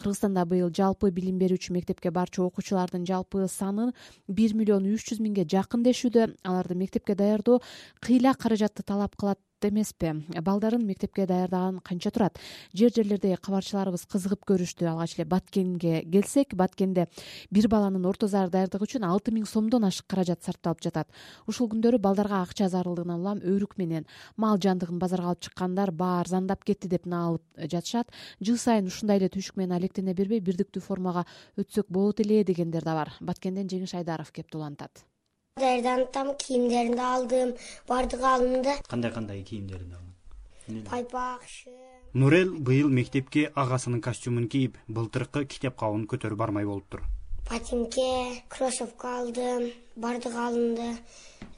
кыргызстанда быйыл жалпы билим берүүчү мектепке барчу окуучулардын жалпы саны бир миллион үч жүз миңге жакын дешүүдө аларды мектепке даярдоо кыйла каражатты талап кылат эмеспи. Балдарын мектепке даярдаган канча турат? Жер жерлерде кабарчыларыбыз кызыгып көрүштү. Алгач эле баткенге келсек баткенде бир баланын орто заар даярдыгы үчүн алты миң сомдон ашык каражат сарпталып жатат. Ушул күндөрү балдарга акча зарылдыгынан улам өрүк менен мал жандыгын базарга алып чыккандар баа арзандап кетти деп наалып жатышат. Жыл сайын ушундай эле түйшүк менен алектене бербей бирдиктүү формага өтсөк болот эле дегендер да бар. Баткенден жеңиш айдаров кеп улантат даярданып атам кийимдеримди алдым баардыгы алынды. Кандай кандай кийимдериңди алдың? Пайпак шым. Нурел быйыл мектепке агасынын костюмун кийип былтыркы китеп кабын көтөрүп бармай болуптур ботинке кроссовка алдым баардыгы алынды.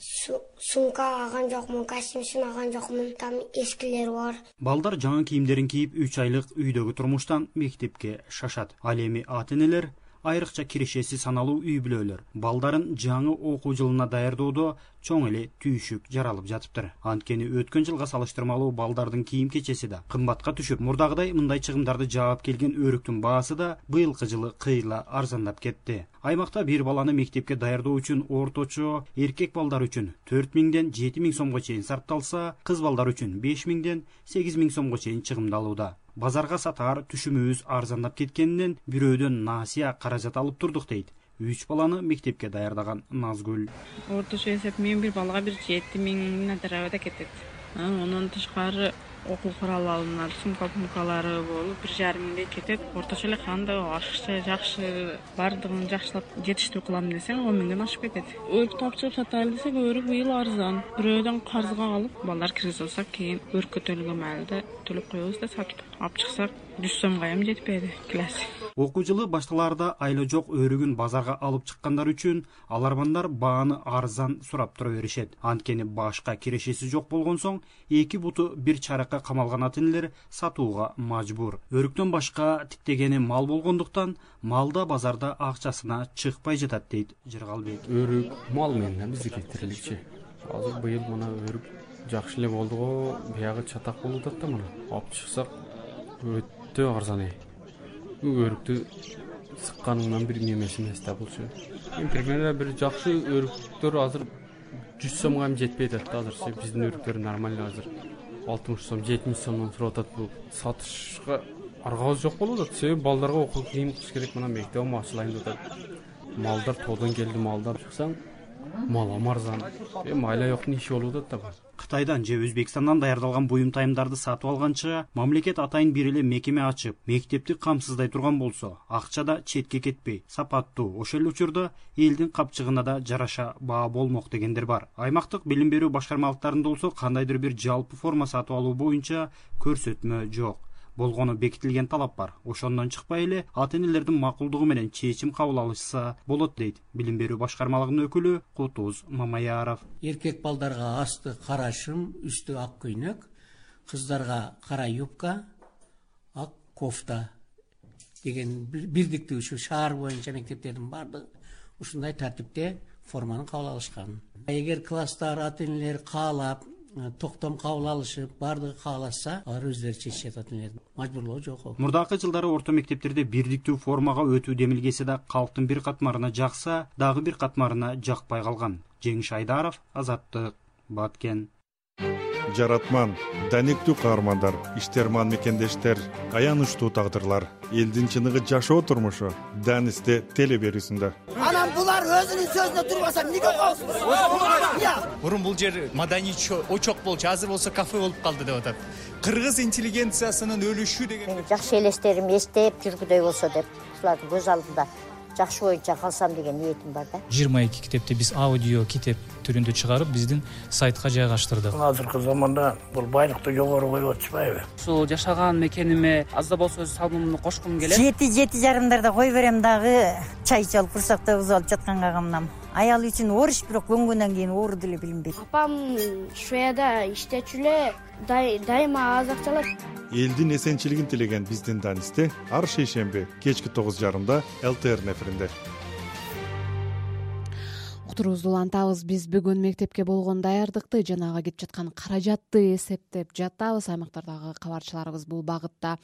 Сумка алган жокмун костюм сунаган жокмун там эскилери бар. Балдар жаңы кийимдерин кийип үч айлык үйдөгү турмуштан мектепке шашат. Ал эми ата энелер айрыкча кирешеси саналуу үй бүлөлөр. Балдарын жаңы окуу жылына даярдоодо чоң эле түйшүк жаралып жатыптыр. Анткени өткөн жылга салыштырмалуу балдардын кийим кечеси да кымбатка түшүп мурдагыдай мындай чыгымдарды жаап келген өрүктүн баасы да быйылкы жылы кыйла арзандап кетти. Аймакта бир баланы мектепке даярдоо үчүн орточо эркек балдар үчүн төрт миңден жети миң сомго чейин сарпталса кыз балдар үчүн беш миңден сегиз миң сомго чейин чыгымдалууда базарга сатаар түшүмүбүз арзандап кеткенинен бирөөдөн насыя каражат алып турдук дейт. Үч баланы мектепке даярдаган назгүл. Орточо эсеп менен бир балага бир жети миңден тарабыда кетет. Андан тышкары окуу куралы алынат сумка пумкалары болуп бир жарым миңдей кетет. Орточо эле кандай ашыкча жакшы баардыгын жакшылап жетиштүү кылам десең он миңден ашып кетет. Өрүк таап чыгып сатайлы десек өрүк быйыл арзан. Бирөөдөн карызга алып балдар киргизе алсак кийин өрүккө төлөгөн маалда төлөп коебуз да сатып. Алып чыксак жүз сомго эми жетпейди килеси окуу жылы башталаарда айла жок өрүгүн базарга алып чыккандар үчүн алармандар бааны арзан сурап тура беришет. Анткени башка кирешеси жок болгон соң эки буту бир камалган ата энелер сатууга мажбур. Өрүктөн башка тиктегени мал болгондуктан мал да базарда акчасына чыкпай жатат дейт жыргалбек. Өрүк мал менен биздики тириликчи азыр быйыл мына өрүк жакшы эле болду го биягы чатак болуп атат да мына. Алып чыксак өтө арзан өрүктү сыкканыңан бир немеси эмес да булчу примерно бир жакшы өрүктөр азыр жүз сомго эми жетпей атат да азыр. Биздин өрүктөр нормальный азыр алтымыш сом жетимиш сомдон сурап атат бул. Сатышка аргабыз жок болуп атат. Себеби балдарга окуу кийим кыш керек. Мына мектебим ачылайын деп атат. Малдар тоодон келди малдар чыксаң малам арзан эми айла жоктун иши болуп атат да бул кытайдан же өзбекстандан даярдалган буюмтайымдарды сатып алганча мамлекет атайын бир эле мекеме ачып мектепти камсыздай турган болсо акча да четке кетпей сапаттуу ошол эле учурда элдин капчыгына да жараша баа болмок дегендер бар. Аймактык билим берүү башкармалыктарында болсо кандайдыр бир жалпы форма сатып алуу боюнча көрсөтмө жок болгону бекитилген талап бар. Ошондон чыкпай эле ата энелердин макулдугу менен чечим кабыл алышса болот дейт. Билим берүү башкармалыгынын өкүлү кутуз мамаяров. Эркек балдарга асты кара шым үстү ак көйнөк кыздарга кара юбка ак кофта деген бирдиктүү ушу шаар боюнча мектептердин баардыгы ушундай тартипте форманы кабыл алышкан. Эгер класстар ата энелер каалап токтом кабыл алышып баардыгы каалашса алар өздөрү чечишет ата энелер мажбурлоо жок мурдакы жылдары орто мектептерде бирдиктүү формага өтүү демилгеси да калктын бир катмарына жакса дагы бир катмарына жакпай калган. Жеңиш айдаров азаттык баткен жаратман даниктүү каармандар иштерман мекендештер аянычтуу тагдырлар элдин чыныгы жашоо турмушу данисте теле берүүсүндө анан булар өзүнүн сөзүндө турбаса эмнеге коесуз мурун бул жер маданий очок болчу азыр болсо кафе болуп калды деп атат. Кыргыз интеллигенциясынын өлүшү деген жакшы элестерим эстеп жүргүдөй болсо деп ушулардын көз алдында жакшы боюнча калсам деген ниетим бар да. жыйырма эки китепти биз аудио китеп түрүндө чыгарып биздин сайтка жайгаштырдык. Азыркы заманда бул байлыкты жогору коюп атышпайбы ушул жашаган мекениме аз да болсо өз салымымды кошкум келет. Жети жети жарымдарда кой берем дагы чай ичип алып курсактабызып алып жатканга камынам аял үчүн оор иш бирок көнгөндөн кийин оору деле билинбейт апам швеяда иштечү эле дайыма аз акча элдин эсенчилигин тилеген биздин данисте ар шейшемби кечки тогуз жарымда лтр эфиринде улантабыз биз бүгүн мектепке болгон даярдыкты жана ага кетип жаткан каражатты эсептеп жатабыз. Аймактардагы кабарчыларыбыз бул багытта.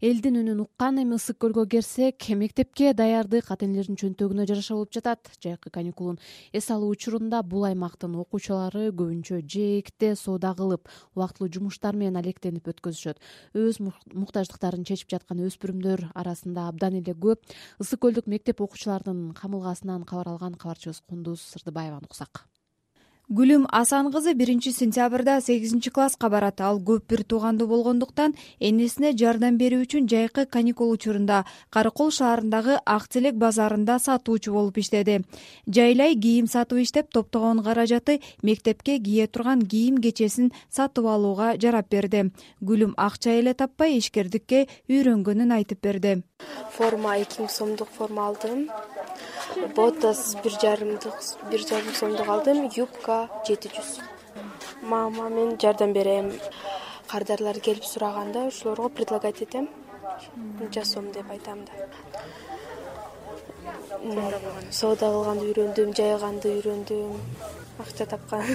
Элдин үнүн уккан эми ысык көлгө келсек мектепке даярдык ата энелердин чөнтөгүнө жараша болуп жатат. Жайкы каникулун эс алуу учурунда бул аймактын окуучулары көбүнчө жээкте соода кылып убактылуу жумуштар менен алектенип өткөзүшөт. Өз муктаждыктарын чечип жаткан өспүрүмдөр арасында абдан эле көп ысык көлдүк мектеп окуучуларынын камылгасынан кабар алган кабарчыбыз кундуз сырдыбаеваны уксак. Гүлүм асан кызы биринчи сентябрда сегизинчи класска барат. Ал көп бир туугандуу болгондуктан энесине жардам берүү үчүн жайкы каникул учурунда кара кол шаарындагы ак телек базарында сатуучу болуп иштеди. Жайлай кийим сатып иштеп топтогон каражаты мектепке кие турган кийим кечесин сатып алууга жарап берди. Гүлүм акча эле таппай ишкердикке үйрөнгөнүн айтып берди. Форма эки миң сомдук форма алдым ботас бир жарымдык бир жарым сомдук алдым юбка жети жүз. Мама мен жардам берем. Кардарлар келип сураганда ошолорго предлагать этем. Жасоом деп айтам да. Соода кылганды үйрөндүм жайганды үйрөндүм акча тапкан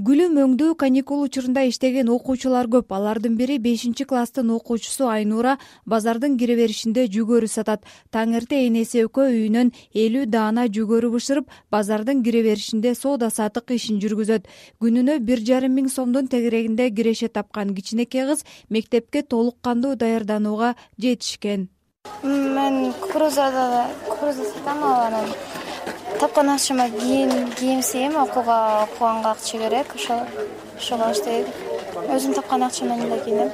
гүлүм өңдүү каникул учурунда иштеген окуучулар көп. Алардын бири бешинчи класстын окуучусу айнура базардын кире беришинде жүгөрү сатат. Таң эрте энеси экөө үйүнөн элүү даана жүгөрү бышырып базардын кире беришинде соода саттык ишин жүргүзөт. Күнүнө бир жарым миң сомдун тегерегинде киреше тапкан кичинекей кыз мектепке толук кандуу даярданууга жетишкен. Мен кукурузада кукуруза сатам анан тапкан акчама кийим кийим сыйым окууга окуганга акча керек ошо ошого иштейт өзүм тапкан акча менен эле кийинем.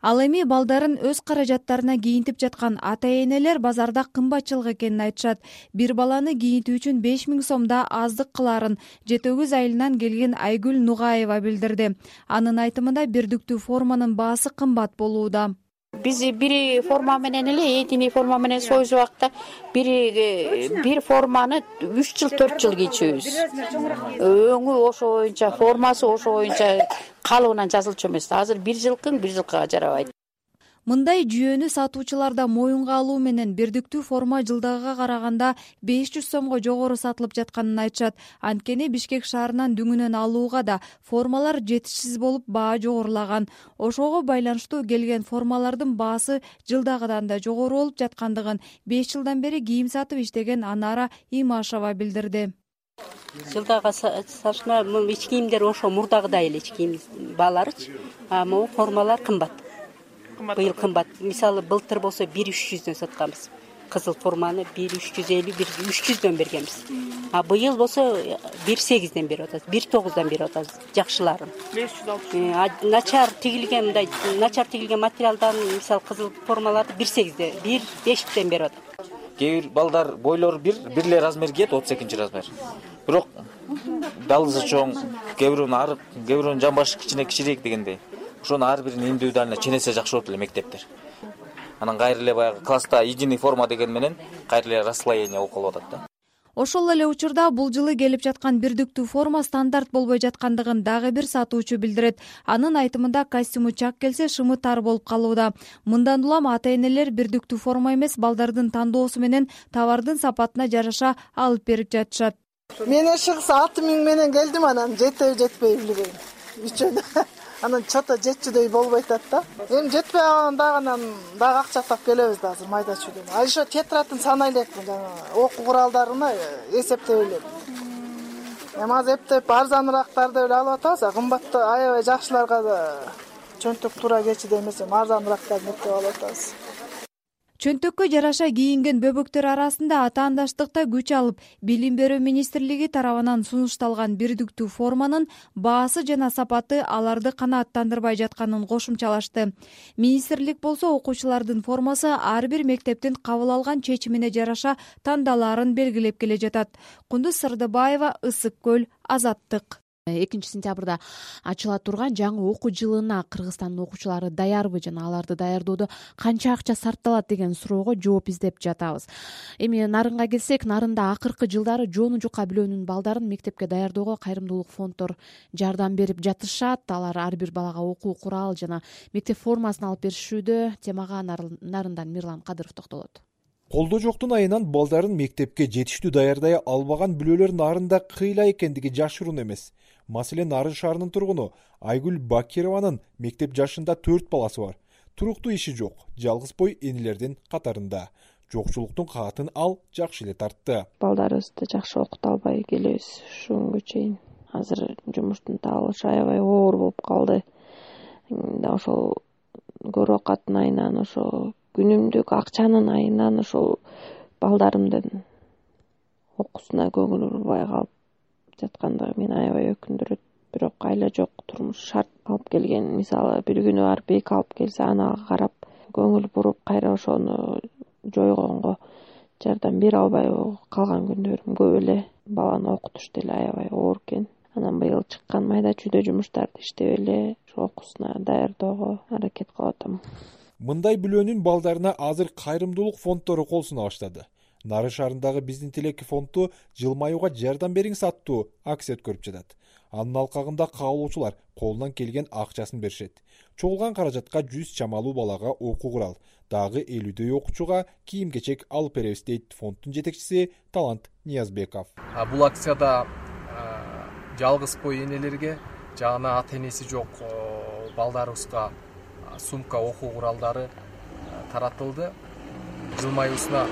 Ал эми балдарын өз каражаттарына кийинтип жаткан ата энелер базарда кымбатчылык экенин айтышат. Бир баланы кийинтүү үчүн беш миң сомдо аздык кылаарын жети өгүз айылынан келген айгүл нугаева билдирди. Анын айтымында бирдиктүү форманын баасы кымбат болууда биз бир форма менен эле этиний форма менен союз убакта бири э, бир форманы үч жыл төрт жыл кийчүбүз өңү ошо боюнча формасы ошо боюнча калыбынан жазылчу эмес. Азыр бир жылкың бир жылкыга жарабайт мындай жүйөнү сатуучулар да моюнга алуу менен бирдиктүү форма жылдагыга караганда беш жүз сомго жогору сатылып жатканын айтышат. Анткени бишкек шаарынан дүңүнөн алууга да формалар жетишсиз болуп баа жогорулаган. Ошого байланыштуу келген формалардын баасы жылдагыдан да жогору болуп жаткандыгын беш жылдан бери кийим сатып иштеген анара имашева билдирди. Жылдагыга салыштырмада могу ич кийимдер ошо мурдагыдай эле ич кийим бааларычы а могу формалар кымбат быйыл кымбат. Мисалы былтыр болсо бир үч жүздөн сатканбыз. Кызыл форманы бир үч жүз элүү бир үч жүздөн бергенбиз. А быйыл болсо бир сегизден берип атабыз бир тогуздан берип атабыз жакшыларын. Беш жүз алпыс э, начар тигилген мындай начар тигилген материалдан мисалы кызыл формаларды бир сегизде бир бештен берип атат кээ бир балдар бойлору бир бир эле размер кийет отуз экинчи размер. Бирок далысы чоң кээ бирөөнүн арык кээ бирөөнүн жамбашы кичине кичирээк дегендей ошону ар бирин индивидуально ченесе жакшы болот эле мектептер. Анан кайра эле баягы класста единый форма деген менен кайра эле расслоение болуп калып атат да. Ошол эле учурда бул жылы келип жаткан бирдиктүү форма стандарт болбой жаткандыгын дагы бир сатуучу билдирет. Анын айтымында костюму чак келсе шымы тар болуп калууда. Мындан улам ата энелер бирдиктүү форма эмес балдардын тандоосу менен товардын сапатына жараша алып берип жатышат. Мен ошо алты миң менен келдим анан жетеби жетпейби билбейм үчөөнө анан че то жетчүдөй болбой атат да. Эми жетпей калган дагы анан дагы акча тап келебиз да азыр майда чүйдө еще тетрадын санай элекмин жанагы окуу куралдарыны эсептеп элем. Эми азыр эптеп арзаныраактарды эле алып атабыз а кымбатты аябай жакшыларга чөнтөк туура келчүдөй эмес эми арзаныраактарын эптеп алып атабыз чөнтөккө жараша кийинген бөбөктөр арасында атаандаштыкта күч алып билим берүү министрлиги тарабынан сунушталган бирдиктүү форманын баасы жана сапаты аларды канааттандырбай жатканын кошумчалашты. Министрлик болсо окуучулардын формасы ар бир мектептин кабыл алган чечимине жараша тандалаарын белгилеп келе жатат. Кундуз сырдыбаева ысык көл азаттык экинчи сентябрда ачыла турган жаңы окуу жылына кыргызстандын окуучулары даярбы жана аларды даярдоодо канча акча сарпталат деген суроого жооп издеп жатабыз. Эми нарынга келсек нарында акыркы жылдары жоону жука бүлөнүн балдарын мектепке даярдоого кайрымдуулук фонддор жардам берип жатышат. Алар ар бир балага окуу курал жана мектеп формасын алып беришүүдө темага нарындан мирлан кадыров токтолот. Колдоо жоктун айынан балдарын мектепке жетиштүү даярдай албаган бүлөлөр нарында кыйла экендиги жашыруун эмес маселен нарын шаарынын тургуну айгүл бакированын мектеп жашында төрт баласы бар. Туруктуу иши жок жалгыз бой энелердин катарында. Жокчулуктун каатын ал жакшы эле тартты. Балдарыбызды жакшы окута албай келебиз. Ушул күнгө чейин азыр жумуштун табылышы аябай оор болуп калды. Да ошол көрүп айынан ошо күнүмдүк акчанын айынан ошол балдарымдын окуусуна көңүл бурбай калып жаткандыгы мени аябай өкүндүрөт. Бирок айла жок турмуш шарт алып келген. Мисалы бир күнү барып эки алып келсе анага карап көңүл буруп кайра ошону жойгонго жардам бере албайбы калган күндөрүм көп эле. Баланы окутуш деле аябай оор экен. Анан быйыл чыккан майда чүйдө жумуштарды иштеп эле ошо окуусуна даярдоого аракет кылып атам. Мындай бүлөнүн балдарына азыр кайрымдуулук фонддору кол суна баштады нарын шаарындагы биздин тилек фонду жылмаюуга жардам бериңиз аттуу акция өткөрүп жатат. Анын алкагында каалоочулар колунан келген акчасын беришет. Чогулган каражатка жүз чамалуу балага окуу курал. Дагы элүүдөй окуучуга кийим кечек алып беребиз дейт фонддун жетекчиси талант ниязбеков. Бул акцияда жалгыз бой энелерге жана ата энеси жок балдарыбызга сумка окуу куралдары таратылды. Жылмаюусуна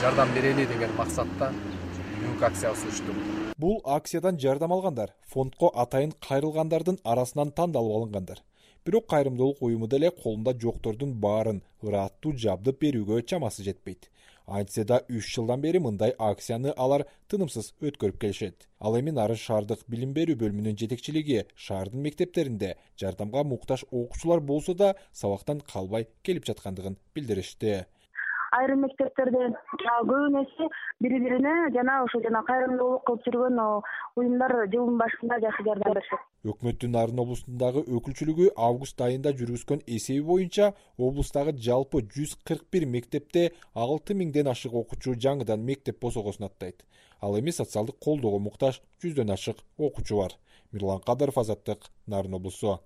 жардам берели деген максатта бүгүнкү акциябыз учту бул акциядан жардам алгандар фондко атайын кайрылгандардын арасынан тандалып алынгандар. Бирок кайрымдуулук уюму деле колунда жоктордун баарын ырааттуу жабдып берүүгө чамасы жетпейт. Айтсе да үч жылдан бери мындай акцияны алар тынымсыз өткөрүп келишет. Ал эми нарын шаардык билим берүү бөлүмүнүн жетекчилиги шаардын мектептеринде жардамга муктаж окуучулар болсо да сабактан калбай келип жаткандыгын билдиришти айрым мектептерде көбүнесе бири бирине жана ошо жана кайрымдуулук кылып жүргөн уюмдар жылдын башында жакшы жардам беришет өкмөттүн нарын облусундагы өкүлчүлүгү август айында жүргүзгөн эсеби боюнча облустагы жалпы жүз кырк бир мектепте алты миңден ашык окуучу жаңыдан мектеп босогосун аттайт. Ал эми социалдык колдоого муктаж жүздөн ашык окуучу бар. Мирлан кадыров азаттык нарын облусу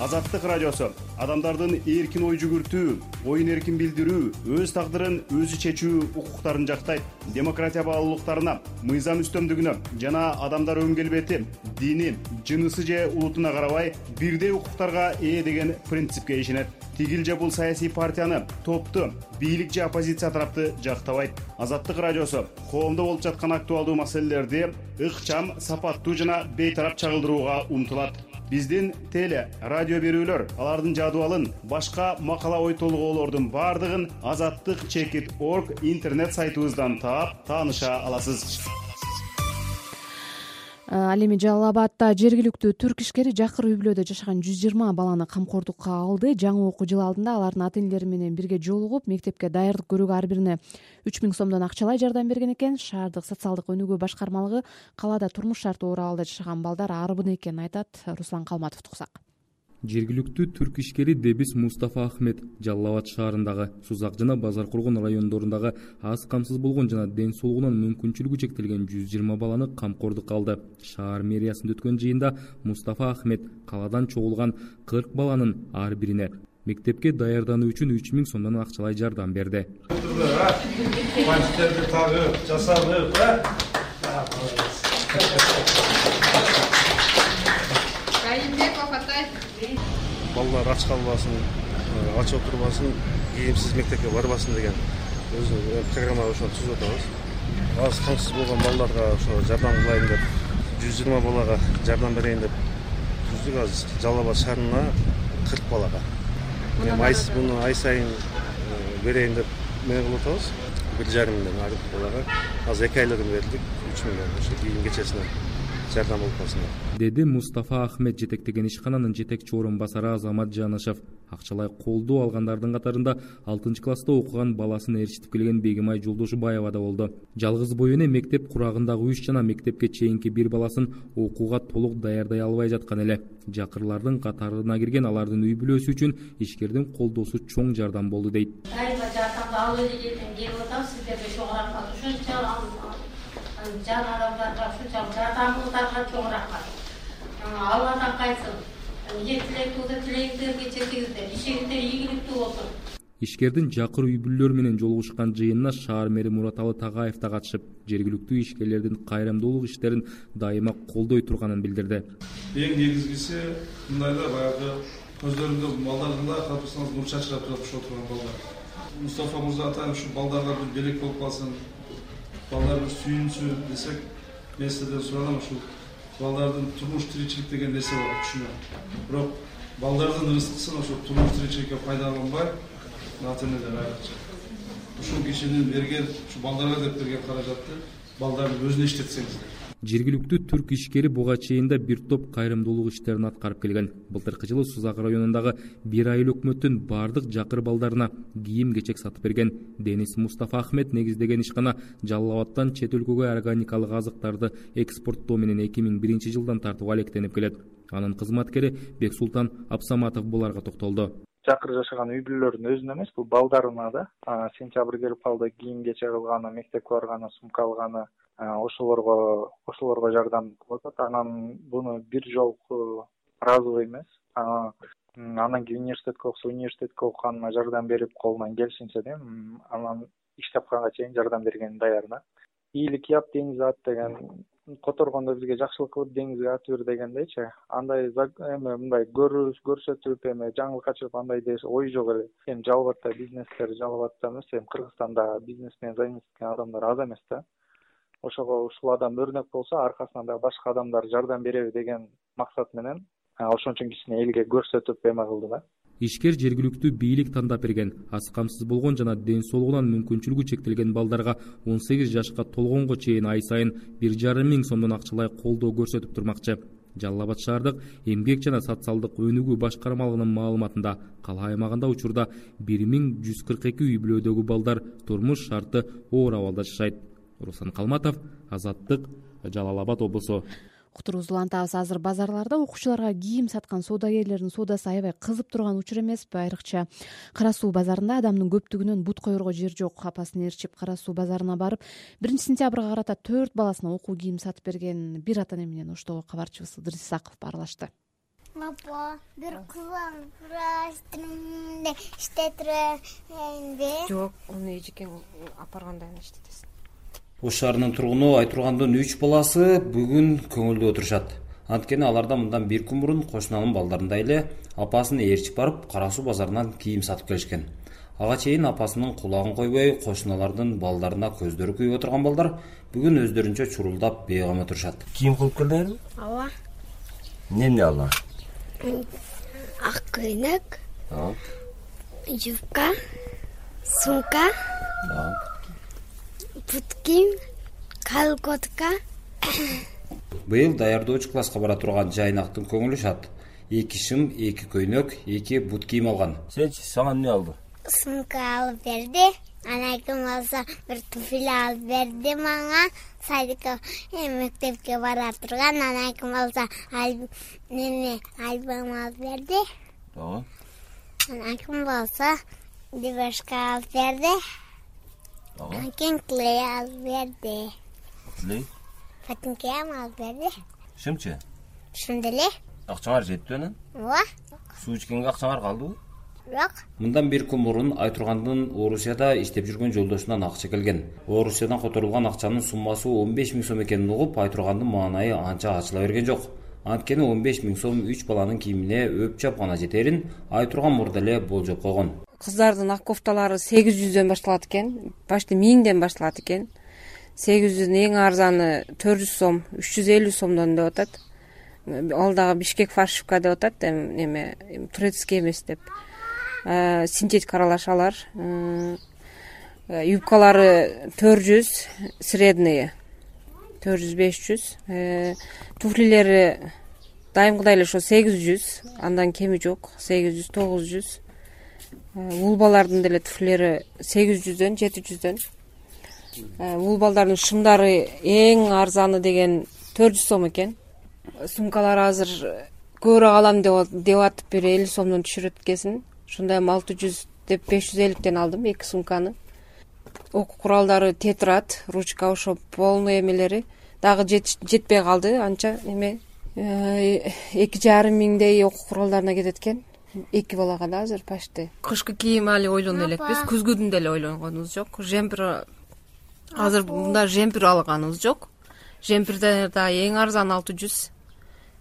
азаттык радиосу. Адамдардын эркин ой жүгүртүү оюн эркин билдирүү өз тагдырын өзү чечүү укуктарын жактайт. Демократия баалуулуктарына мыйзам үстөмдүгүнө жана адамдар өң келбети дини жынысы же улутуна карабай бирдей укуктарга ээ деген принципке ишенет. Тигил же бул саясий партияны топту бийлик же оппозиция тарапты жактабайт. Азаттык радиосу коомдо болуп жаткан актуалдуу маселелерди ыкчам сапаттуу жана бейтарап чагылдырууга умтулат биздин теле радио берүүлөр алардын жадыбалын башка макала ой толгоолордун баардыгын азаттык чекит орг интернет сайтыбыздан таап тааныша аласыз ал эми жалал абадда жергиликтүү түрк ишкери жакыр үй бүлөдө жашаган жүз жыйырма баланы камкордукка алды. Жаңы окуу жылы алдында алардын ата энелери менен бирге жолугуп мектепке даярдык көрүүгө ар бирине үч миң сомдон акчалай жардам берген экен. Шаардык социалдык өнүгүү башкармалыгы калаада турмуш шарты оор абалда жашаган балдар арбын экенин айтат руслан калматовду уксак жергиликтүү түрк ишкери дебис мустафа ахмед жалал абад шаарындагы сузак жана базар коргон райондорундагы аз камсыз болгон жана ден соолугунан мүмкүнчүлүгү чектелген жүз жыйырма баланы камкордукка алды шаар мэриясында өткөн жыйында мустафа ахмед калаадан чогулган кырк баланын ар бирине мектепке даярдануу үчүн үч миң сомдон акчалай жардам берди. Бантиктерди тагып жасалып балдар ач калбасын э, ач отурбасын кийимсиз мектепке барбасын деген өзү программа ошо түзүп атабыз. Аз камсыз болгон балдарга ошо жардам кылайын деп жүз жыйырма балага жардам берейин деп түздүк азыр жалал абад шаарына кырк балага. Эми муну ай сайын э, берейин деп эме кылып атабыз. Бир жарым миңден ар бир балага. Азыр эки айлыгын бердик. Үч миңден ошо кийим кечесине жардам болуп калсын деп деди мустафа ахмед жетектеген ишкананын жетекчи орун басары азамат жанышев акчалай колдоо алгандардын катарында алтынчы класста окуган баласын ээрчитип келген бегимай жолдошубаева да болду. Жалгыз бой эне мектеп курагындагы үч жана мектепке чейинки бир баласын окууга толук даярдай албай жаткан эле. Жакырлардын катарына кирген алардын үй бүлөсү үчүн ишкердин колдоосу чоң жардам болду дейт. Дайыма жардамды алып эле келип атабыз сиздерге чоң рахмат ушунча жан адамдарга ушунча жардамыңыздарга чоң рахмат. Алладан кайтсын. Тилек болсо тилегиңерге жетиңиздер ишиңиздер ийгиликтүү болсун. Ишкердин жакыр үй бүлөлөр менен жолугушкан жыйынына шаар мэри мураталы тагаев да катышып жергиликтүү ишкерлердин кайрымдуулук иштерин дайыма колдой турганын билдирди. Эң негизгиси мындай да баягы көздөрүндө балдардын да карап турсаңыз нур чачырап жатышып отурган балдар. Мустафа мырза атайын ушул балдарга бир белек болуп калсын балдар бир сүйүнсүн десек мен сиздерден суранам ушул балдардын турмуш тиричилик деген нерсе бар күчүнө бирок балдардын рызкысын ошол турмуш тиричиликке пайдаланбай ата энелер айрыкча ушул кишинин берген ушу балдарга деп берген каражатты балдардын өзүнө иштетсеңиздер жергиликтүү түрк ишкери буга чейин да бир топ кайрымдуулук иштерин аткарып келген. Былтыркы жылы сузак районундагы бир айыл өкмөттүн баардык жакыр балдарына кийим кечек сатып берген. Денис мустафа ахмед негиздеген ишкана жалал абадтан чет өлкөгө органикалык азыктарды экспорттоо менен эки миң биринчи жылдан тартып алектенип келет. Анын кызматкери бексултан абсаматов буларга токтолду жакыр жашаган үй бүлөлөрдүн өзүнө эмес бул балдарына да сентябрь келип калды кийим кечек алганы мектепке барганы сумка алганы ошолорго ошолорго жардам кылып атат. Анан буну бир жолку разовый эмес. Андан кийин университетке окуса университетке окуганына жардам берип колунан келишинче эми анан иш тапканга чейин жардам бергенге даяр да яп деңизге ат деген которгондо бизге жакшылык кылып деңизге атып бер дегендейчи андай эме мындай көрсөтүп эме жаңылык качырып андай ой жок эле. Эми жалал абадта бизнестер жалал абадта эмес эми кыргызстанда бизнес менен заниматься эткен адамдар аз эмес да. Ошого ушул адам өрнөк болсо аркасынан дагы башка адамдар жардам береби деген максат менен ошон үчүн кичине элге көрсөтүп эме кылды да ишкер жергиликтүү бийлик тандап берген аз камсыз болгон жана ден соолугунан мүмкүнчүлүгү чектелген балдарга он сегиз жашка толгонго чейин ай сайын бир жарым миң сомдон акчалай колдоо көрсөтүп турмакчы. Жалал абад шаардык эмгек жана социалдык өнүгүү башкармалыгынын маалыматында кала аймагында учурда бир миң жүз кырк эки үй бүлөдөгү балдар турмуш шарты оор абалда жашайт. Руслан калматов азаттык жалал абад облусу улантабыз азыр базарларда окуучуларга кийим саткан соодагерлердин соодасы аябай кызып турган учур эмеспи айрыкча кара суу базарында адамдын көптүгүнөн бут коерго жер жок. Апасын ээрчип кара суу базарына барып биринчи сентябрга карата төрт баласына окуу кийим сатып берген бир ата эне менен оштогу кабарчыбыз ыдырис исаков баарлашты апа бир кызыңрастрде иштетирбенби жок уну эжекең алып барганда гана иштетесиң ош шаарынын тургуну айтургандын үч баласы бүгүн көңүлдүү отурушат. Анткени аларда мындан бир күн мурун кошунанын балдарындай эле апасын ээрчип барып кара суу базарынан кийим сатып келишкен. Ага чейин апасынын кулагын койбой кошуналардын балдарына көздөрү күйүп отурган балдар бүгүн өздөрүнчө чурулдап бейгам отурушат. Кийим кылып келдиңерби? Ооба. Эмне алар ак көйнөк юбка сумка бут кийим колготка. Быйыл даярдоочу класска бара турган жайнактын көңүлү шат. Эки шым эки көйнөк эки бут кийим алган сенчи сага эмне алды? Сумка алып берди анан ким болсо бир туфли алып берди мага. Садикке мектепке бара турган анан ким болсо неме альбом алып берди. Анан ким болсо дебешка алып берди кийин клей алып берди. Клей ботинкем алып берди. Шымчы ошондой эле. Акчаңар жетпи анан ооба. Суу ичкенге акчаңар калдыбы жок мындан бир күн мурун айтургандын орусияда иштеп жүргөн жолдошунан акча келген. Орусиядан которулган акчанын суммасы он беш миң сом экенин угуп айтургандын маанайы анча ачыла берген жок. Анткени он беш миң сом үч баланын кийимине өп гана жетерин айтурган мурда эле болжоп койгон кыздардын ак кофталары сегиз жүздөн башталат экен. Почти миңден башталат экен. Сегиз жүздөн эң арзаны төрт жүз сом үч жүз элүү сомдон деп атат. Ал дагы бишкек фаршивка деп атат эме турецкий эмес деп. Э, синтетика аралашалар. Э, юбкалары төрт жүз средние төрт жүз беш жүз. Э, туфлилери дайымкыдай эле ошо сегиз жүз андан кеми жок сегиз жүз тогуз жүз Э, уул балдардын деле туфлилери сегиз жүздөн жети жүздөн. Э, уул балдардын шымдары эң арзаны деген төрт жүз сом экен. Сумкалар азыр көбүрөөк алам деп атып бир элүү сомдон түшүрөт экенсиң ошондо эми алты жүз деп беш жүз элүүктен алдым эки сумканы. Окуу куралдары тетрадь ручка ошо полный эмелери. Дагы жетпей калды анча. Эме э, эки жарым миңдей окуу куралдарына кетет экен эки балага да азыр почти. Кышкы кийим али ойлоно элекпиз күзгүдүн деле ойлонгонубуз жок. Жемпир азыр мындай жемпир алганыбыз жок. Жемпирдер да эң арзаны алты жүз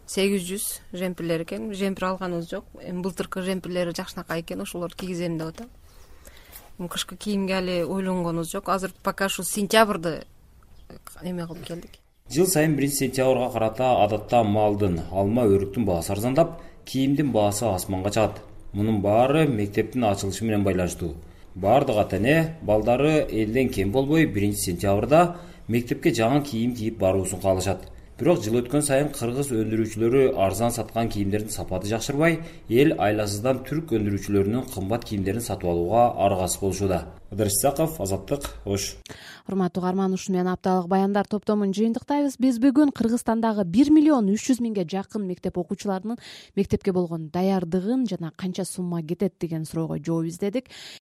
сегиз жүз жемпирлер экен. Жемпир алганыбыз жок. Эми былтыркы жемпирлери жакшынакай экен ошолорду кийгизем деп атам. Кышкы кийимге али ойлонгонубуз жок. Азыр пока ушу сентябрды эме кылып келдик жыл сайын биринчи сентябрга карата адатта малдын алма өрүктүн баасы арзандап кийимдин баасы асманга чыгат. Мунун баары мектептин ачылышы менен байланыштуу. Баардык ата эне балдары элден кем болбой биринчи сентябрда мектепке жаңы кийим кийип баруусун каалашат. Бирок жыл өткөн сайын кыргыз өндүрүүчүлөрү арзан саткан кийимдердин сапаты жакшырбай эл айласыздан түрк өндүрүүчүлөрүнүн кымбат кийимдерин сатып алууга аргасыз болушууда исаков азаттык ош. Урматтуу угарман ушуну менен апталык баяндар топтомун жыйынтыктайбыз. Биз бүгүн кыргызстандагы бир миллион үч жүз миңге жакын мектеп окуучуларынын мектепке болгон даярдыгын жана канча сумма кетет деген суроого жооп издедик